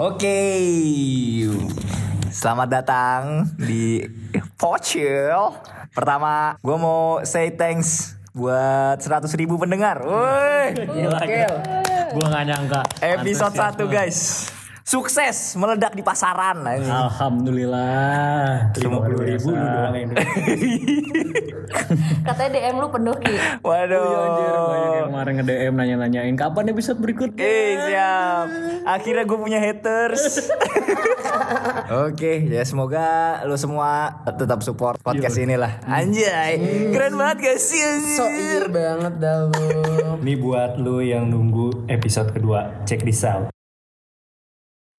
Oke. Selamat datang di Pocil. Pertama, gue mau say thanks buat 100 ribu pendengar. Woi. Gila, gila. Gua gak nyangka. Episode 1 Antusiasme. guys. Sukses meledak di pasaran. anjing. Alhamdulillah. Terima Luar ribu lu doang yang Katanya DM lu penuh Ki. Waduh. Oh, iya, anjir, banyak yang kemarin nge-DM nanya-nanyain kapan episode berikutnya. Eh siap Akhirnya gue punya haters Oke ya semoga lo semua tetap support podcast inilah Anjay Keren banget gak sih So ear banget dah lu. Ini buat lu yang nunggu episode kedua. Check this out.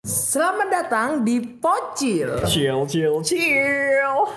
Selamat datang di Pocil. Chill, chill, chill.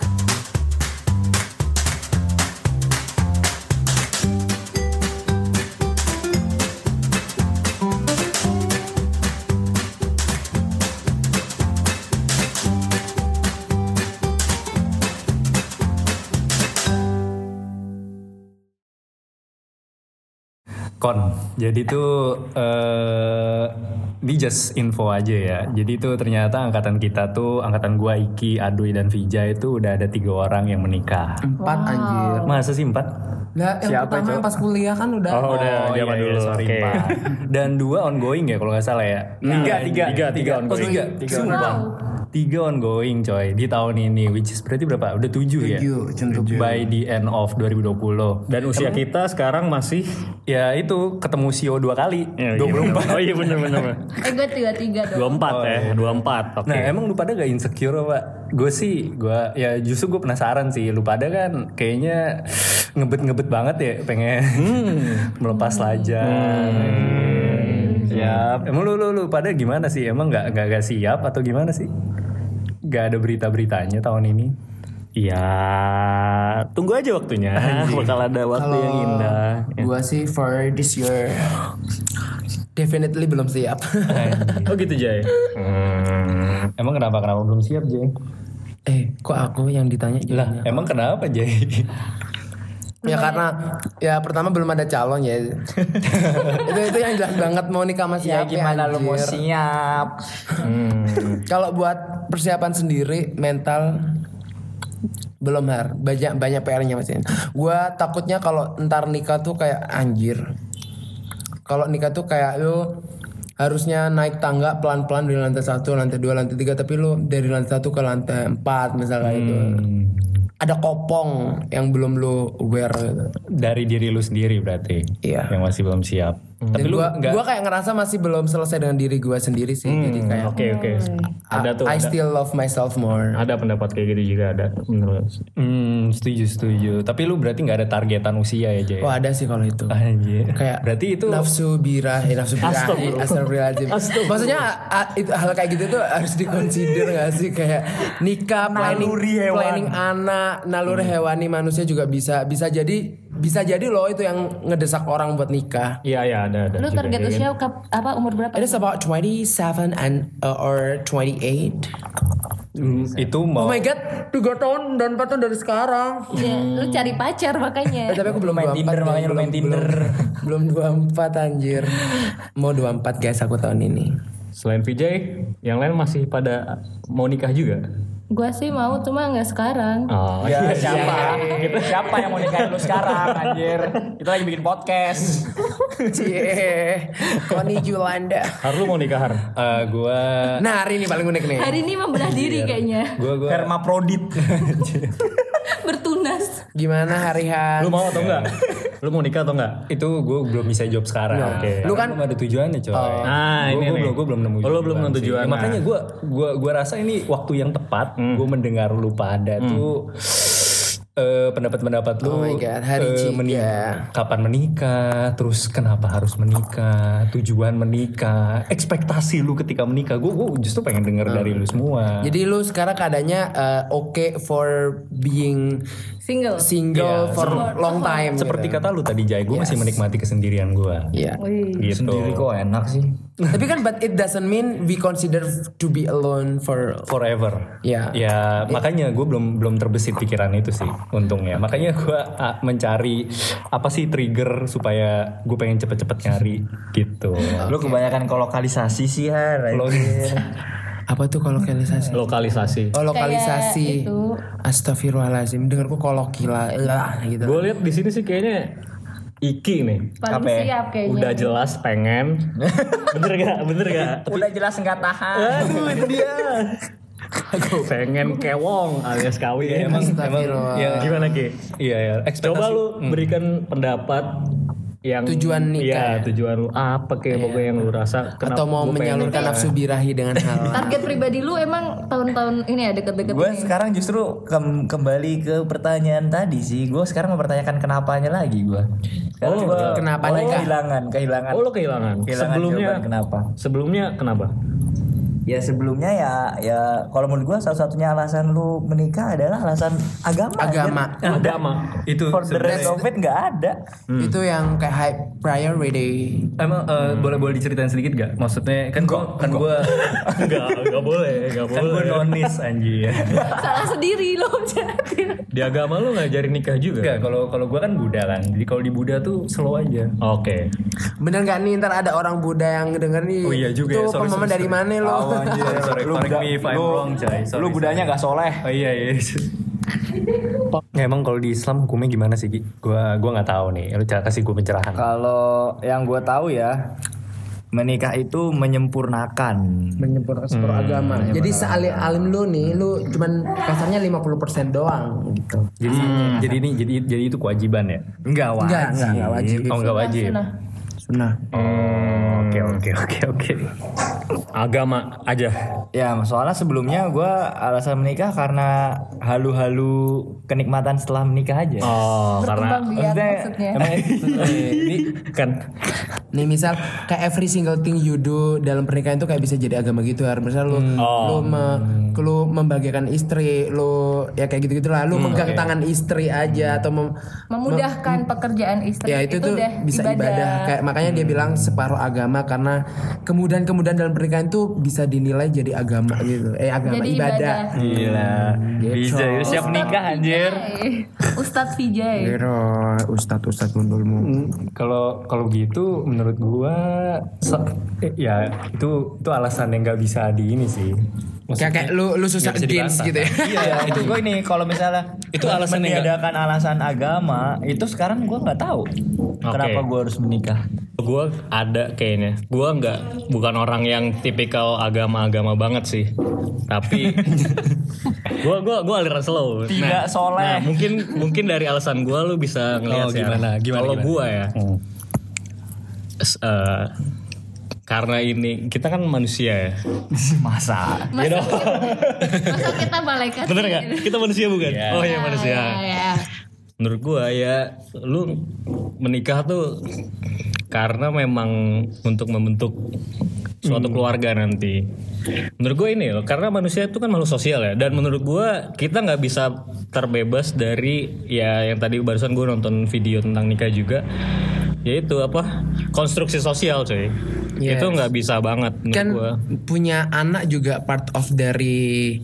Kon. Jadi tuh eh ini just info aja ya. Jadi tuh ternyata angkatan kita tuh angkatan gua Iki, Adui dan Vija itu udah ada tiga orang yang menikah. Empat anjir. Masa sih empat? Nah, yang pertama yang pas kuliah kan udah. Oh, udah iya, zaman iya, dulu. sorry, Oke. Empat. Dan dua ongoing ya kalau nggak salah ya. Tiga, tiga, tiga, tiga Oh ongoing. tiga, Tiga Sumpah. Tiga ongoing coy di tahun ini, which is berarti berapa? Udah tujuh, ya? Tujuh, cenderung. By the end of 2020. Dan usia kita sekarang masih Ya itu ketemu Sio dua kali, Ya, 24. Oh iya bener bener. Eh gue tiga-tiga dong. 24 ya, 24. Oke. Nah emang lu pada gak insecure pak? Gue sih, gue ya justru gue penasaran sih. Lu pada kan kayaknya ngebet-ngebet banget ya, pengen melepas lajang. Siap. Emang lu, lu, lu pada gimana sih? Emang nggak nggak siap atau gimana sih? Gak ada berita-beritanya tahun ini. Ya, tunggu aja waktunya. Bakal ada waktu yang indah. Gua sih for this year definitely belum siap. Oh gitu Jay. Hmm. Emang kenapa kenapa belum siap Jay? eh, kok aku yang ditanya Lah, emang kenapa Jay? Ya karena ya pertama belum ada calon ya. itu itu yang jelas banget mau nikah sama Ya gimana lu mau anjir. siap Hmm. Kalau buat persiapan sendiri mental belum har banyak banyak PR-nya masih. Gua takutnya kalau ntar nikah tuh kayak anjir. Kalau nikah tuh kayak lu harusnya naik tangga pelan-pelan dari lantai satu, lantai dua, lantai tiga, tapi lu dari lantai satu ke lantai empat misalnya itu. Ada kopong yang belum lu gitu. Dari diri lu sendiri berarti? Iya. Yang masih belum siap. Tapi Dan lu gua, nggak gua kayak ngerasa masih belum selesai dengan diri gua sendiri sih. Jadi kayak Oke oke. Ada tuh. I ada- still love myself more. Ada pendapat kayak gitu juga ada menurut. Hmm, setuju setuju. Tapi lu berarti nggak ada targetan usia ya Jay? Oh ada sih kalau itu. Anjir. kayak berarti itu nafsu birah, eh, nafsu birah, Astagfirullah. astagfirullahaladzim. Maksudnya a- itu hal kayak gitu tuh harus dikonsider gak sih kayak nikah, planning, Naluri hewan. planning anak, naluri hewani manusia juga bisa bisa jadi bisa jadi loh itu yang ngedesak orang buat nikah. Iya iya ada ada. Lu target usia kap- apa umur berapa? It is about 27 and uh, or 28. Hmm, itu mau Oh my god, 3 tahun dan 4 tahun dari sekarang. Ya, lu cari pacar makanya. Eh, tapi aku belum main 24 Tinder, makanya lu belum- main Tinder. Belum, belum 24 anjir. Mau 24 guys aku tahun ini. Selain Vijay, yang lain masih pada mau nikah juga. Gua sih mau cuma nggak sekarang. Oh Ya iya. siapa? siapa yang mau nikahin lu sekarang anjir? Kita lagi bikin podcast. Cie, Koni Julanda. Har lu mau nikah Har? Eh, gua Nah hari ini paling unik nih. Hari ini membelah diri kayaknya. gua gua Hermaprodit. Bertunas. Gimana hari Lu mau atau enggak? Lu mau nikah atau enggak? itu gue belum bisa jawab sekarang. Oke. Lu kan belum ada tujuannya coy. Nah, ini gue nih. belum gue belum nemu. Oh, lu belum tujuan nemu tujuan. Ya, makanya gue gua gua rasa ini waktu yang tepat. Gue mendengar lu pada tuh eh, pendapat-pendapat lu. Oh my God, hari eh, Cika. meni- Kapan menikah? Terus kenapa harus menikah? Tujuan menikah? Ekspektasi lu ketika menikah? Gue gue justru pengen denger dari lu semua. Jadi lu sekarang keadaannya uh, oke for being Single. single Iya, for long time. Seperti gitu. kata lu tadi Jai, gue masih menikmati kesendirian gue. Iya. Wih. Gitu. Sendiri kok enak sih. Tapi kan but it doesn't mean we consider to be alone for Forever. Ya. Ya makanya gue belum belum terbesit pikiran itu sih untungnya. Makanya gue mencari apa sih trigger supaya gue pengen cepet-cepet nyari gitu. Lu kebanyakan kolokalisasi sih har. Apa tuh kolokalisasi? Lokalisasi. Oh lokalisasi. Kayak itu. Astagfirullahaladzim. Dengarku kolokila lah gitu. Gue lihat di sini sih kayaknya Iki nih. Paling Apa ya? siap kayaknya. Udah jelas pengen. bener gak? Bener gak? Udah jelas nggak tahan. Aduh itu dia. pengen kewong alias kawin. Ya, emang Astagfirullah. ya, Gimana Ki? Iya ya. ekspektasi- Coba lu berikan pendapat yang Tujuan nikah Iya, ya? tujuan lu apa kayak pokoknya yang lu rasa kenapa Atau mau menyalurkan nafsu birahi dengan hal Target pribadi lu emang tahun-tahun ini ya deket-deket Gue sekarang justru kem- kembali ke pertanyaan tadi sih. Gue sekarang mempertanyakan kenapanya lagi gue. Sekarang Oh, gua kenapa nikah? kehilangan, kehilangan. Oh lu kehilangan. Kehilangan sebelumnya kenapa? Sebelumnya kenapa? Ya sebelumnya ya ya kalau menurut gue salah satunya alasan lu menikah adalah alasan agama. Agama. anjir. Agama. itu For the rest of it nggak ada. Itu yang kayak high priority. Emang eh, boleh boleh diceritain sedikit gak? Maksudnya kan gua kan gue enggak, enggak boleh, enggak kan gue boleh. nonis anjir. Salah sendiri lo jadi. Di agama lu ngajarin nikah juga? Enggak, kalau kalau gue kan Buddha kan. Jadi kalau di Buddha tuh slow aja. Oke. Bener gak nih ntar ada orang Buddha yang denger nih Oh iya juga Itu ya, sorry, pemahaman sorry, dari sorry. mana lo Oh, anjir. Sorry, sorry, Lu correct me if I'm lu- wrong, Cai. Sorry, Lu budanya nggak soleh. Oh iya iya. Ya, emang kalau di Islam hukumnya gimana sih? Gi? Gua gua nggak tahu nih. Lu cara kasih gue pencerahan. Kalau yang gue tahu ya menikah itu menyempurnakan. Menyempurnakan seluruh agama Jadi sealim alim lu nih Lu cuman kasarnya 50% doang gitu Jadi jadi ini jadi jadi itu kewajiban ya? Enggak wajib. Enggak, enggak, enggak wajib Oh nggak wajib. Nah, Sunnah Oh oke oke oke oke. Agama aja. Ya soalnya sebelumnya gue alasan menikah karena halu-halu kenikmatan setelah menikah aja. Oh, karena biak Maksudnya, ini kan Nih misal kayak every single thing you do dalam pernikahan itu kayak bisa jadi agama gitu har. Misal lu lu me- lu membagikan istri, lu ya kayak gitu-gitu lah. Lu megang tangan istri aja atau mem- memudahkan pekerjaan istri ya itu, tuh udah bisa ibadah. Kayak makanya dia bilang separuh agama karena kemudahan-kemudahan dalam pernikahan tuh bisa dinilai jadi agama gitu. Eh agama Jadi ibadah. ibadah. Gila. Bisa ya, siap Ustadz nikah anjir. Ustadz Vijay. Biro, ustadz ustadz mundulmu. Kalau kalau gitu menurut gua eh, ya itu itu alasan yang nggak bisa di ini sih. Kayak kayak lu lu susah against gitu ya. Iya, itu gue ini kalau misalnya Itu alasan yang meniadakan alasan agama itu sekarang gue nggak tahu kenapa gue harus menikah. gue ada kayaknya. Gue nggak bukan orang yang tipikal agama-agama banget sih. Tapi gue gua gua aliran slow. Tidak soleh. Nah, mungkin mungkin dari alasan gue lu bisa ngeliat Oh, sih, gimana? Gimana, Kalau gimana? gue ya. s- eh, karena ini kita kan manusia ya. Masa? You know? Masa kita malaikat Bener gak? Kita manusia bukan? Oh iya manusia. Ya, ya. Menurut gua ya lu menikah tuh karena memang untuk membentuk suatu keluarga nanti. Menurut gue ini loh, karena manusia itu kan makhluk sosial ya, dan menurut gua kita nggak bisa terbebas dari ya yang tadi barusan gue nonton video tentang nikah juga, yaitu apa konstruksi sosial coy. Yes. Itu nggak bisa banget menurut kan gua. punya anak juga part of dari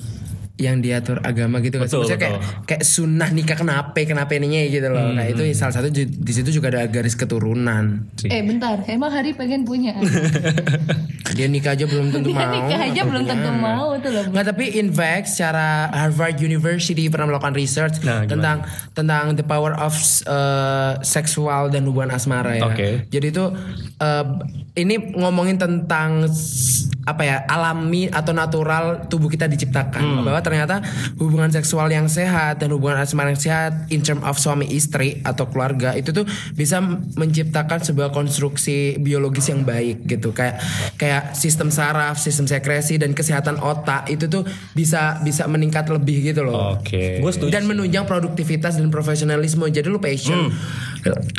yang diatur agama gitu kan. Betul, Maksudnya kayak kayak sunnah nikah kenapa kenapa ininya gitu loh. Nah, itu salah satu ju- di situ juga ada garis keturunan. Eh bentar, emang Hari pengen punya Dia nikah aja belum tentu Dia mau. nikah aja belum tentu mau tuh loh Nggak tapi in fact secara Harvard University pernah melakukan research Nah, gimana? tentang tentang the power of uh, seksual dan hubungan asmara ya. Oke. Jadi itu uh, ini ngomongin tentang apa ya alami atau natural tubuh kita diciptakan bahwa ternyata hubungan seksual yang sehat dan hubungan asmara yang sehat in term of suami istri atau keluarga itu tuh bisa menciptakan sebuah konstruksi biologis yang baik gitu kayak kayak sistem saraf, sistem sekresi dan kesehatan otak itu tuh bisa bisa meningkat lebih gitu loh. Oke. Setuju. Dan menunjang produktivitas dan profesionalisme. Jadi lu passion,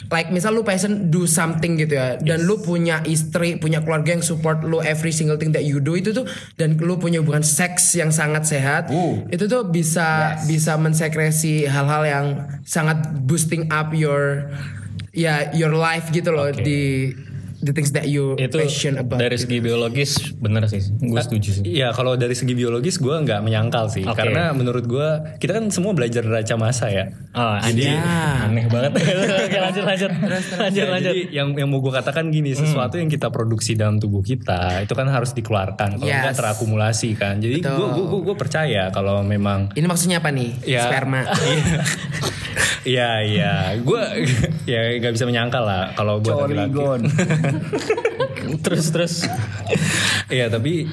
like misal lu passion do something gitu ya dan lu punya istri punya keluarga yang support lu every single thing that you do itu tuh dan lu punya hubungan seks yang sangat sehat itu tuh bisa bisa mensekresi hal-hal yang sangat boosting up your ya your life gitu loh di the things that you Itu passion about dari gitu. segi biologis bener sih. Gue setuju sih. Iya kalau dari segi biologis gue nggak menyangkal sih Oke. karena menurut gue kita kan semua belajar raca masa ya. Oh, jadi aneh banget. Oke, lanjut lanjut. Lanjut Ya, lanjut. Jadi yang yang mau gue katakan gini sesuatu yang kita produksi dalam tubuh kita itu kan harus dikeluarkan kalau nggak Yes. terakumulasi kan. Jadi gue gue gue percaya kalau memang ini maksudnya apa nih Ya. sperma Iya iya gue ya nggak bisa menyangkal lah kalau buat laki-laki. Terus terus. Iya tapi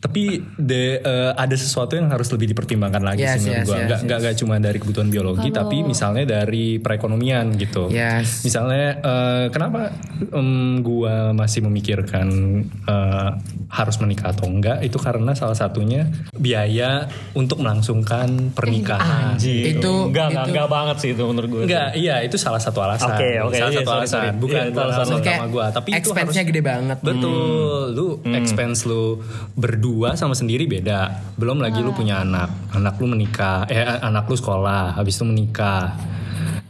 tapi de, eh, ada sesuatu yang harus lebih dipertimbangkan lagi Yes, sih menurut yes, gua. yes, Nggak nggak nggak cuma dari kebutuhan biologi tapi misalnya dari perekonomian gitu. Yes. Misalnya eh, kenapa em, gua masih memikirkan eh, harus menikah atau enggak itu karena salah satunya biaya untuk melangsungkan pernikahan. Anjir. Itu- enggak enggak itu- enggak banget sih itu menurut gue. Enggak, iya itu salah satu alasan. Oke, oke, salah iya, satu sorry, alasan. sorry. Bukan Iya, alasan utama gua, tapi itu harus expense-nya gede banget Betul, lu expense lu berdua sama sendiri beda. Belum lagi lu punya anak, anak lu menikah, eh anak lu sekolah, habis itu menikah.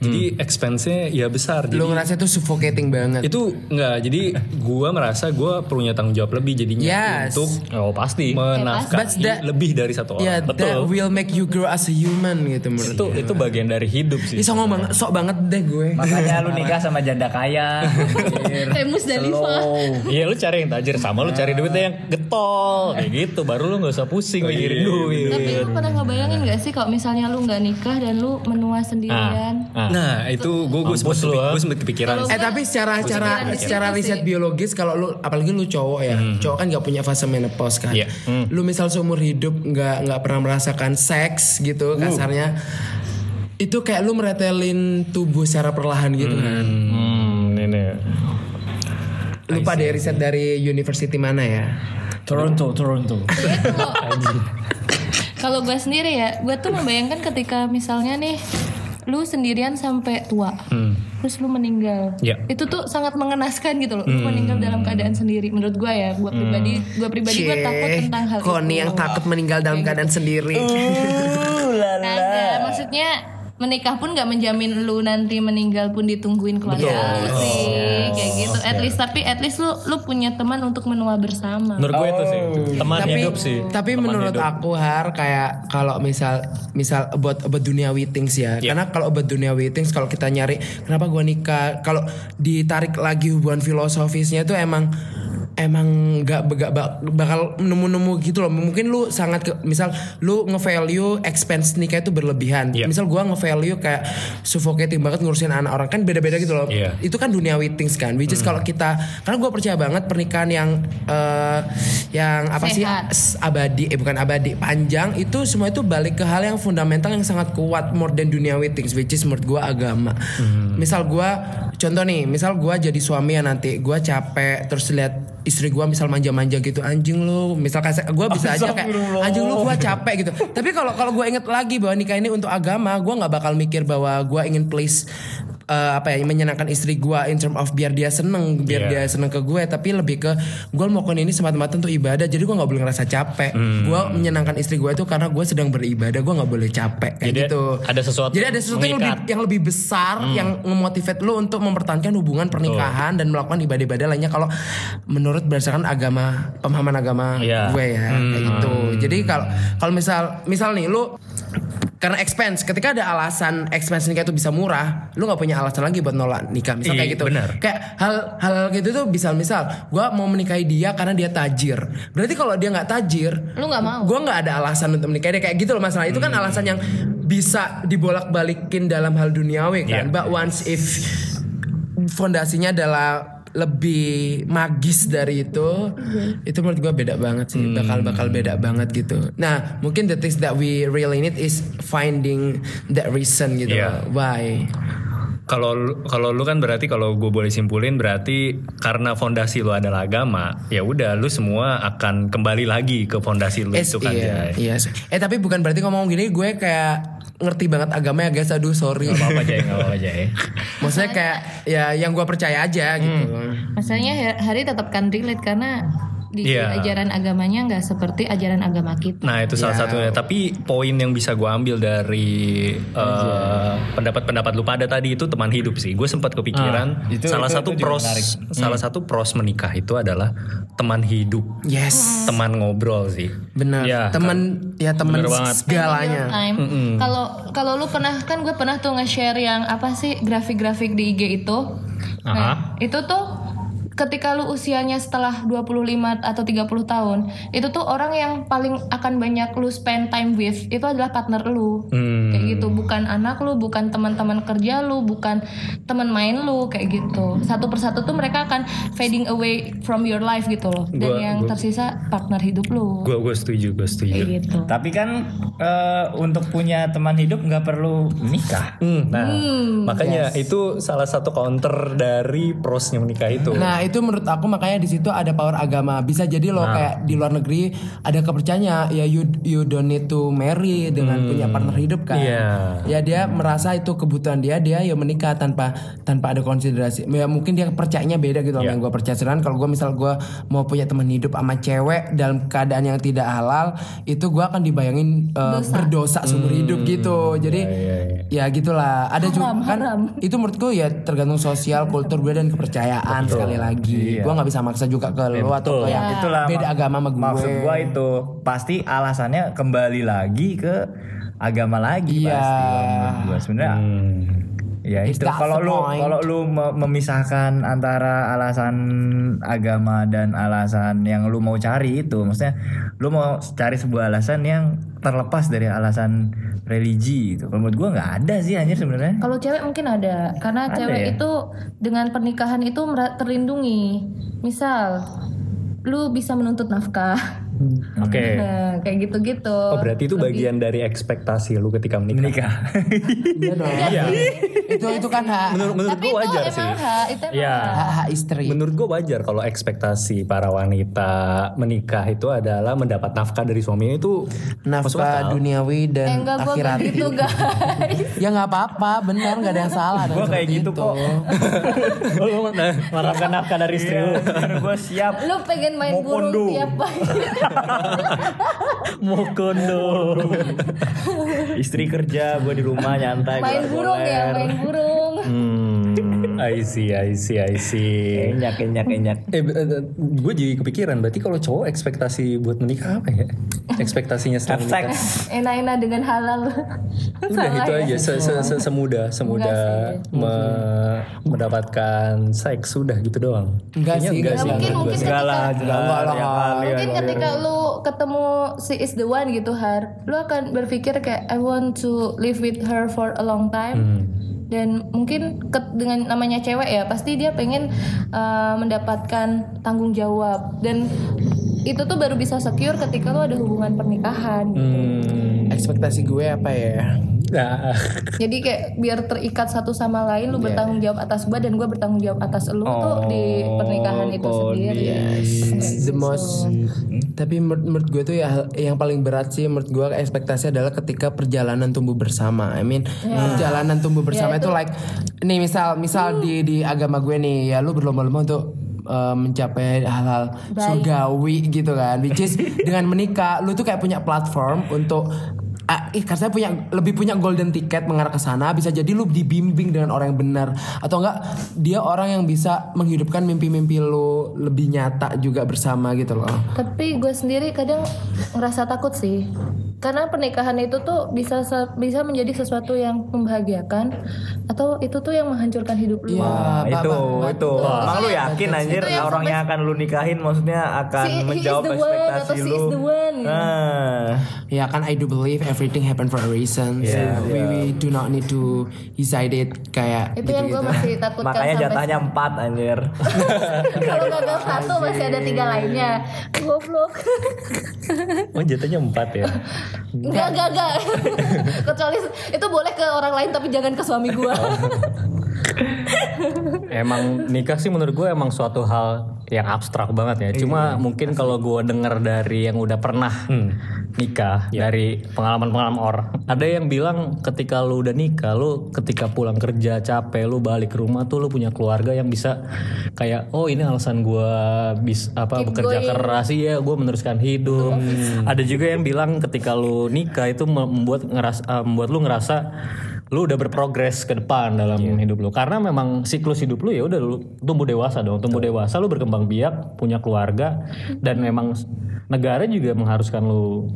Jadi expense-nya ya besar. Jadi lu ngerasa itu suffocating banget itu enggak. Jadi gua merasa gua punya tanggung jawab lebih jadinya Yes. untuk Oh pasti. Menafkahi that- lebih dari satu ya orang. that will make you grow as a human gitu menurut itu itu bagian dari hidup sih. Ih, songong banget, sok banget deh gue. Makanya lu nikah sama janda kaya. Kayak Musdalifah. Iya lu cari yang tajir sama lu cari duitnya yang getol kayak gitu baru lu nggak usah pusing mikirin duit. Tapi lu pernah ngebayangin gak sih kalau misalnya lu nggak nikah dan lu menua sendirian? Ah. Nah, itu gue gue sempet, lu, ah. gue sempet kepikiran Eh tapi secara secara secara riset biologis kalau lu apalagi lu cowok ya, cowok kan nggak punya fase menopause kan. Iya. Lu misal seumur hidup nggak nggak pernah merasakan seks gitu kasarnya. Itu kayak lu meretelin tubuh secara perlahan gitu kan. Hmm, ini. Lupa deh riset dari university mana ya. Toronto, Toronto. Kalau gue sendiri ya, gue tuh membayangkan ketika misalnya nih lu sendirian sampai tua, terus lu meninggal, Ya. itu tuh sangat mengenaskan gitu loh. Lu meninggal dalam keadaan sendiri. Menurut gue ya, gue pribadi, gue pribadi gue takut tentang hal Koni itu. yang takut meninggal dalam keadaan sendiri. Kagak, maksudnya menikah pun nggak menjamin lu nanti meninggal pun ditungguin keluarga lu sih kayak gitu. At least tapi at least lu lu punya teman untuk menua bersama. Menurut gue itu sih. Teman tapi hidup sih. tapi Teman menurut hidup. aku har kayak kalau misal misal about about duniawi things ya. Karena kalau about duniawi things kalau kita nyari kenapa gua nikah? Kalau ditarik lagi hubungan filosofisnya tuh emang emang nggak nggak bak- bakal nemu-nemu gitu loh. Mungkin lu sangat ke, misal lu nge-value expense nikah itu berlebihan. Iya. misal gua nge-value kayak suffocating banget ngurusin anak orang kan beda-beda gitu loh. Iya. itu kan duniawi things kan which is kalau kita karena gue percaya banget pernikahan yang eh, yang apa sih? Sehat. s- abadi eh bukan abadi panjang itu semua itu balik ke hal yang fundamental yang sangat kuat more than duniawi things which is menurut gue agama. Misal gue contoh nih misal gue jadi suami ya nanti gue capek terus lihat istri gue misal manja-manja gitu anjing lu misal kasih gue bisa aja kayak anjing lu gue capek gitu. Tapi kalau kalau gue inget lagi bahwa nikah ini untuk agama gue nggak bakal mikir bahwa gue ingin please eh, apa ya menyenangkan istri gue in term of biar dia seneng biar Iya. dia seneng ke gue tapi lebih ke gue melakukan ini semata-mata untuk ibadah jadi gue nggak boleh ngerasa capek. Hmm. gue menyenangkan istri gue itu karena gue sedang beribadah gue nggak boleh capek kayak Jadi gitu. ada sesuatu jadi ada sesuatu yang lebih, yang lebih besar yang memotivate lu untuk mempertahankan hubungan pernikahan dan melakukan ibadah-ibadah lainnya. Kalau menurut berdasarkan agama pemahaman agama Iya. gue ya kayak gitu. Jadi kalau kalau misal misal nih lu karena expense. Ketika ada alasan expense nikah itu bisa murah lu nggak punya alasan lagi buat nolak nikah. Misal kayak Iya, gitu. benar. kayak hal hal gitu tuh misal misal gue mau menikahi dia karena dia tajir. Berarti kalau dia nggak tajir lu nggak mau. gue nggak ada alasan untuk menikahi dia. Kayak gitu loh masalah itu kan Hmm. alasan yang bisa dibolak-balikin dalam hal duniawi kan. Iya. but once if fondasinya adalah lebih magis dari itu itu menurut gue beda banget sih bakal bakal beda banget gitu nah mungkin the things that we really need is finding that reason gitu Iya. loh. why Kalau lu- kalau lu kan berarti kalau gue boleh simpulin berarti karena fondasi lu adalah agama, ya udah lu semua akan kembali lagi ke fondasi lu itu kan iya, Jay. iya. Eh tapi bukan berarti ngomong gini gue kayak ngerti banget agama ya guys. Aduh sorry. Gak apa-apa aja, gak apa-apa aja. maksudnya kayak ya yang gue percaya aja gitu. Masalahnya Hari tetap kan relate karena di Iya. ajaran agamanya nggak seperti ajaran agama kita. Nah itu salah satunya. Tapi poin yang bisa gue ambil dari eh, pendapat-pendapat lu pada tadi itu teman hidup sih. Gue sempat kepikiran itu- salah itu- satu itu pros, menarik. salah satu pros menikah itu adalah teman hidup, yes teman ngobrol sih. benar Ya, temen ya temen Bener banget. segalanya. Kalau kalau lu pernah kan gue pernah tuh nge-share yang apa sih grafik-grafik di IG itu. Aha. Nah, itu tuh ketika lu usianya setelah 25 atau 30 tahun, itu tuh orang yang paling akan banyak lu spend time with itu adalah partner lu. Hmm. Kayak gitu, bukan anak lu, bukan teman-teman kerja lu, bukan teman main lu kayak gitu. Satu persatu tuh mereka akan fading away from your life gitu loh. Dan Gua- yang gua- tersisa partner hidup lu. Gue gue setuju, gue setuju. Kayak gitu. Tapi kan eh, untuk punya teman hidup nggak perlu nikah. Hmm, nah, makanya itu salah satu counter dari prosnya menikah itu. Nah itu menurut aku makanya di situ ada power agama. Bisa jadi loh kayak di luar negeri ada kepercayaan ya you you don't need to marry dengan punya partner hidup kan. Iya. Ya dia merasa itu kebutuhan dia dia ya menikah tanpa tanpa ada konsiderasi. Ya mungkin dia percayanya beda gitu sama yang gue percaya. Sedangkan kalau gue misal gue mau punya teman hidup sama cewek dalam keadaan yang tidak halal itu gue akan dibayangin uh, berdosa seumur hidup gitu. Jadi ya gitulah. Ada juga kan itu menurutku ya tergantung sosial, kultur gue dan kepercayaan sekali lagi. Gue nggak bisa maksa juga ke lo atau ke yang Itulah beda agama sama gue. Maksud gua itu pasti alasannya kembali lagi ke agama lagi Iya. pasti sebenarnya. Ya itu kalau lu kalau lu me- memisahkan antara alasan agama dan alasan yang lu mau cari itu maksudnya lu mau cari sebuah alasan yang terlepas dari alasan religi gitu. Kalau menurut gua nggak ada sih anjir sebenarnya. Kalau cewek mungkin ada, karena Ada cewek ya? itu dengan pernikahan itu terlindungi. Misal, lu bisa menuntut nafkah, Oke. nah, kayak gitu-gitu. Oh berarti itu bagian dari ekspektasi lu ketika menikah. Menikah. Iya dong. itu itu kan hak Menurut menurut Tapi gue itu wajar emang sih. hak, itu emang Iya. hak. hak, istri. Menurut gue wajar kalau ekspektasi para wanita menikah itu adalah mendapat nafkah dari suaminya itu Nafkah duniawi Eh, dan enggak gue akhirat. gitu guys. ya nggak apa-apa, benar nggak ada yang salah. gua kayak gitu kok. Oh, lu mengharapkan nafkah dari istri lu. gua siap. lu pengen main burung tiap pagi. Mau kondo. Istri kerja, gua di rumah nyantai. main burung ya, main burung. Hmm, I see, I see, I see. Enyak, enyak, enyak. Eh, gue jadi kepikiran. Berarti kalau cowok ekspektasi buat menikah apa ya? Ekspektasinya setelah menikah. Enak-enak dengan halal. Udah Salah itu ya? aja se -se -se semudah semudah me- mendapatkan seks sudah gitu doang. Enggak Kayaknya sih, enggak enggak sih. mungkin mungkin. Enggak lah, ketika. Enggak lah. Mungkin ketika lu ketemu si is the one gitu har, lu akan berpikir kayak I want to live with her for a long time. Hmm. Dan mungkin ke- dengan namanya cewek ya, pasti dia pengen uh, mendapatkan tanggung jawab dan itu tuh baru bisa secure ketika lu ada hubungan pernikahan. gitu. Hmm, Ekspektasi gue apa ya? Nah, Jadi kayak biar terikat satu sama lain, lu bertanggung jawab atas gua dan gua bertanggung jawab atas lu tuh di pernikahan itu sendiri. It's the most. Tapi menurut, menurut gue tuh ya yang paling berat sih menurut gue ekspektasi adalah ketika perjalanan tumbuh bersama. I mean perjalanan tumbuh bersama itu, like nih misal misal di di agama gue nih ya lu berlomba-lomba untuk uh, mencapai hal-hal surgawi gitu kan. Which is dengan menikah lu tuh kayak punya platform untuk Ah, ih, karena punya lebih punya golden ticket mengarah ke sana bisa jadi lu dibimbing dengan orang yang benar atau enggak dia orang yang bisa menghidupkan mimpi-mimpi lu lebih nyata juga bersama gitu loh. Tapi gue sendiri kadang ngerasa takut sih. Karena pernikahan itu tuh bisa bisa menjadi sesuatu yang membahagiakan atau itu tuh yang menghancurkan hidup lu. Iya, itu Bapak- itu. Emang lu yakin anjir orang yang akan lu nikahin maksudnya akan Si- menjawab ekspektasi lu. is the one. Nah, Ya kan I do believe everything happen for a reason. So we, we do not need to decide it kayak Itu yang gue gitu-gitu. masih takutkan makanya jatahnya empat anjir. kalau gagal satu masih ada tiga lainnya. Goblok. oh jatuhnya empat ya. Enggak, enggak, enggak. Kecuali itu boleh ke orang lain tapi jangan ke suami gua. Emang nikah sih menurut gue emang suatu hal yang abstrak banget ya. Cuma mungkin kalau gue dengar dari yang udah pernah nikah dari pengalaman-pengalaman orang. Ada yang bilang ketika lu udah nikah, lu ketika pulang kerja capek, lu balik ke rumah tuh lu punya keluarga yang bisa kayak oh ini alasan gua bis apa bekerja keras ya, gua meneruskan hidup. Ada juga yang bilang ketika lu nikah itu membuat ngeras eh, membuat lu ngerasa lu udah berprogres ke depan dalam hidup lu. Karena memang siklus hidup lu ya udah lu tumbuh dewasa dong. Tumbuh dewasa lu berkembang biak punya keluarga dan memang negara juga mengharuskan lu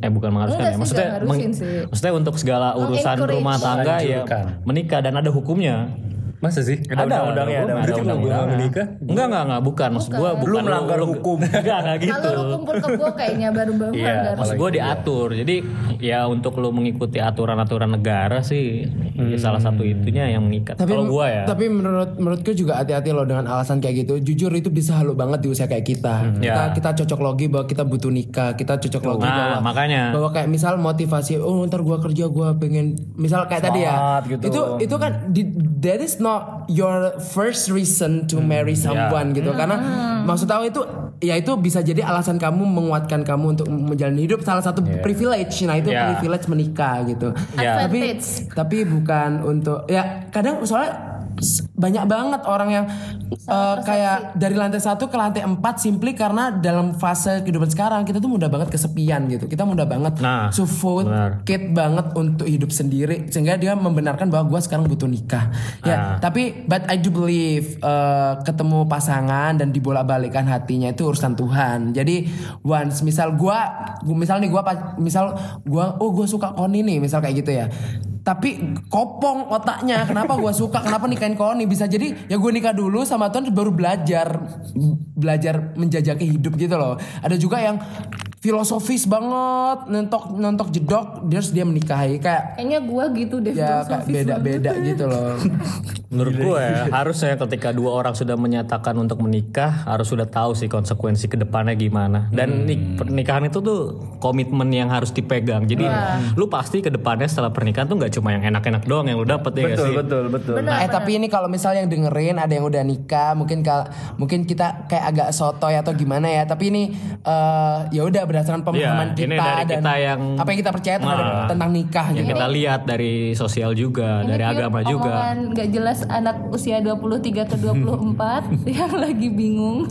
eh bukan mengharuskan ya Enggak sih, maksudnya meng- sih. maksudnya untuk segala urusan rumah tangga ya menikah dan ada hukumnya Masa sih? Ada undang-undangnya, ada Berarti kalau gue undang-undangnya. menikah, enggak enggak enggak bukan maksud gua bukan Lu melanggar lu- hukum. enggak enggak gitu Kalau lu kumpul kebo kayaknya baru baru Iya, melanggar. Maksud gue diatur. Jadi ya untuk lu mengikuti aturan-aturan negara sih ya salah satu itunya yang mengikat. Kalau gua ya. Tapi menurut menurutku juga hati-hati loh dengan alasan kayak gitu. Jujur itu bisa halu banget di usia kayak kita. Kita Ya. kita cocok logi bahwa kita butuh nikah. Kita cocok logi Nah, bahwa makanya. bahwa kayak misal motivasi oh ntar gua kerja gua pengen misal kayak tadi ya. Gitu. Itu itu kan di- that is not your first reason to marry someone gitu. Karena maksud aku itu ya itu bisa jadi alasan kamu menguatkan kamu untuk menjalani hidup salah satu privilege. Nah, itu Ya. privilege menikah gitu. Ya. Tapi tapi bukan untuk ya kadang soalnya banyak banget orang yang uh, kayak dari lantai satu ke lantai empat simply karena dalam fase kehidupan sekarang kita tuh mudah banget kesepian gitu. Kita mudah banget Nah, suffocate banget untuk hidup sendiri sehingga dia membenarkan bahwa gue sekarang butuh nikah. Ya Ah. tapi but I do believe uh, ketemu pasangan dan dibolak-balikan hatinya itu urusan Tuhan. Jadi once misal gue misal nih gue misal gue oh gue suka Koni nih misal kayak gitu ya. Tapi kopong otaknya kenapa gua suka kenapa nikahin Koni bisa. Jadi ya gue nikah dulu sama Tuhan baru belajar belajar menjajaki hidup gitu loh. Ada juga yang filosofis banget nontok nontok jedok terus dia menikahi kayak Kayaknya gua gitu deh. ya kayak filosofis beda-beda gitu loh Menurut gue ya, harusnya ketika dua orang sudah menyatakan untuk menikah harus sudah tahu sih konsekuensi ke depannya gimana. Dan nik- pernikahan itu tuh komitmen yang harus dipegang. Jadi lu pasti ke depannya setelah pernikahan tuh nggak cuma yang enak-enak doang yang lu dapet ya Betul, sih. betul, betul. eh tapi ini kalau misal yang dengerin ada yang udah nikah mungkin kal mungkin kita kayak agak sotoy atau gimana ya tapi ini eh, ya udah berdasarkan pemahaman Iya, kita ini dari dan kita yang- apa yang kita percaya terhadap Nah, tentang nikah Yang gitu kita lihat dari sosial juga, dari Ini agama juga. omongan Gak jelas anak usia 23 atau 24 yang lagi bingung.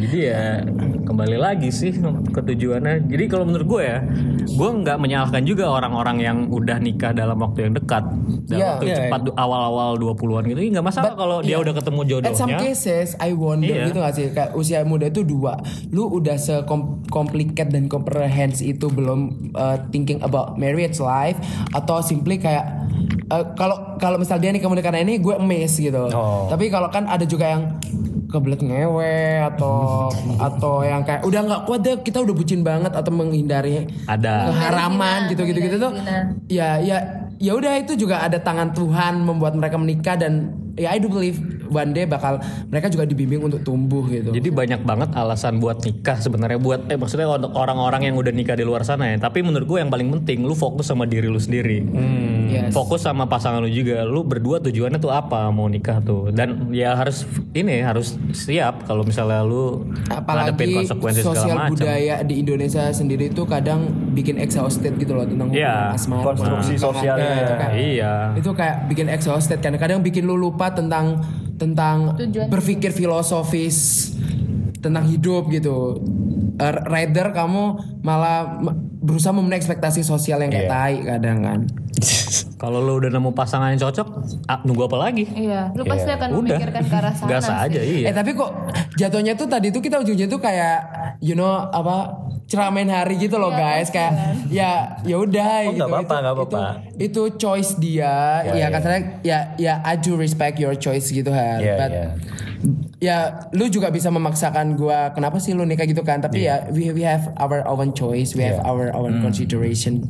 Jadi ya kembali lagi sih ke tujuannya. Jadi kalau menurut gue ya, gue nggak menyalahkan juga orang-orang yang udah nikah dalam waktu yang dekat, dalam Iya. waktu Iya, cepat awal-awal 20-an gitu. Nggak masalah kalau dia udah ketemu At some jodohnya. cases I wonder Iya. gitu gak sih kayak usia muda itu dua lu udah sekomplikat dan comprehend itu belum uh, thinking about marriage life atau simply kayak uh, kalau kalau misal dia nih kemudian karena ini gue emes gitu Oh. tapi kalau kan ada juga yang kebelet ngewe atau atau yang kayak udah nggak kuat deh kita udah bucin banget atau menghindari Ada. keharaman Zina, gitu gitu gitu tuh zina. ya ya ya udah itu juga ada tangan Tuhan membuat mereka menikah dan ya I do believe one day bakal mereka juga dibimbing untuk tumbuh gitu. Jadi banyak banget alasan buat nikah sebenarnya buat eh maksudnya untuk orang-orang yang udah nikah di luar sana ya. Tapi menurut gue yang paling penting lu fokus sama diri lu sendiri. Yes. Fokus sama pasangan lu juga. Lu berdua tujuannya tuh apa mau nikah tuh. Dan ya harus ini harus siap kalau misalnya lu apalagi konsekuensi segala sosial macam. budaya di Indonesia sendiri itu kadang bikin exhausted gitu loh tentang Iya. hubungan asmara Konstruksi Nah, sosialnya. itu kayak Iya. itu kayak bikin exhausted kan kadang bikin lu lupa tentang tentang Tujuan berpikir filosofis tentang hidup gitu. Eh, rider kamu malah berusaha memenuhi ekspektasi sosial yang kayak Iya. tai kadang kan Kalau lu udah nemu pasangan yang cocok, ah, nunggu apa lagi? Iya, lu pasti akan Udah. memikirkan ke arah sana. Gas sih. aja iya. Eh tapi kok jatuhnya tuh tadi tuh kita ujungnya tuh kayak you know apa ceramain hari gitu loh guys kayak ya ya udah Oh, gitu. apa-apa, Itu- apa-apa. Itu, itu choice dia. Ya, katanya ya ya I do respect your choice gitu Har. Iya, But iya. Ya lu juga bisa memaksakan gua kenapa sih lu nikah gitu kan tapi Iya. ya we we have our own choice we have our own Hmm. consideration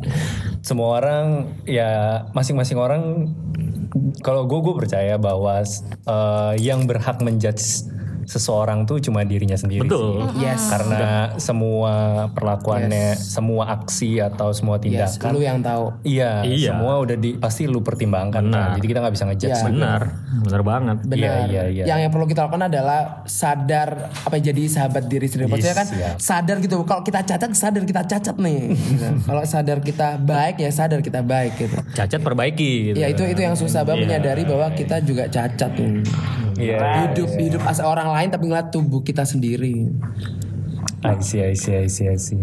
semua orang ya masing-masing orang kalau gue gue percaya bahwa eh, yang berhak menjudge seseorang tuh cuma dirinya sendiri Betul. sih. Yes. Karena semua perlakuannya, semua aksi atau semua Yes, tindakan lu yang tahu. Iya, Iya. semua udah di pasti lu pertimbangkan kan. Jadi kita nggak bisa ngejudge. Iya. Benar, benar banget. Benar. Iya, iya, iya. Yang yang perlu kita lakukan adalah sadar apa ya, jadi sahabat diri sendiri. Maksudnya kan siap. sadar gitu. Kalau kita cacat sadar kita cacat nih. Gitu. Kalau sadar kita baik ya sadar kita baik gitu. Cacat perbaiki gitu. Ya itu itu yang susah banget menyadari bahwa kita juga cacat nih. Iya. Hidup hidup as orang lain tapi ngeliat tubuh kita sendiri. I see, I see, I see, I see.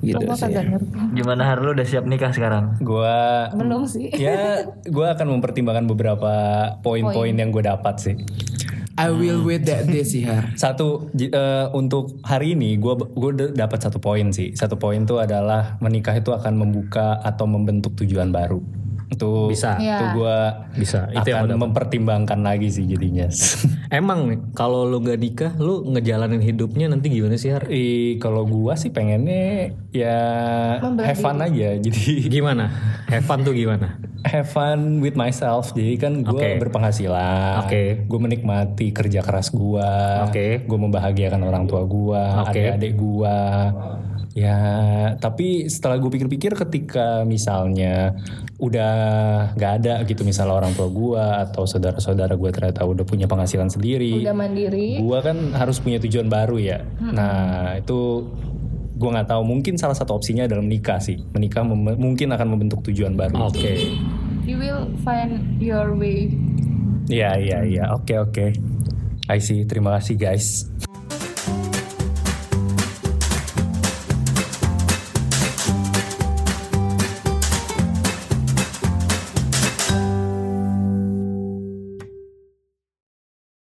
Gitu sih. Gimana Har lu udah siap nikah sekarang? Gua Belum sih. ya gua akan mempertimbangkan beberapa poin-poin yang gue dapat sih. I will wait that day sih Har. Satu eh, untuk hari ini gue gue dapat satu poin sih. Satu poin itu adalah menikah itu akan membuka atau membentuk tujuan baru. Itu Bisa. Itu Iya. gue Bisa. Itu yang akan dapat. mempertimbangkan lagi sih jadinya. Emang nih, kalau lu gak nikah, lu ngejalanin hidupnya nanti gimana sih Har? Eh, kalau gua sih pengennya ya have fun aja. Jadi Gimana? Have fun tuh gimana? have fun with myself. Jadi kan gue Oke. berpenghasilan. Oke. Gue menikmati kerja keras gua. Oke. Gue membahagiakan orang tua gua, Oke. adik-adik gua. Ya, tapi setelah gue pikir-pikir ketika misalnya udah nggak ada gitu misalnya orang tua gua atau saudara-saudara gua ternyata udah punya penghasilan sendiri. Udah mandiri. Gua kan harus punya tujuan baru ya. Nah, itu gua nggak tahu mungkin salah satu opsinya adalah menikah sih. Menikah mem- mungkin akan membentuk tujuan baru. Oke. You will find your way. Iya, iya, iya. Oke, oke. I see. Terima kasih guys.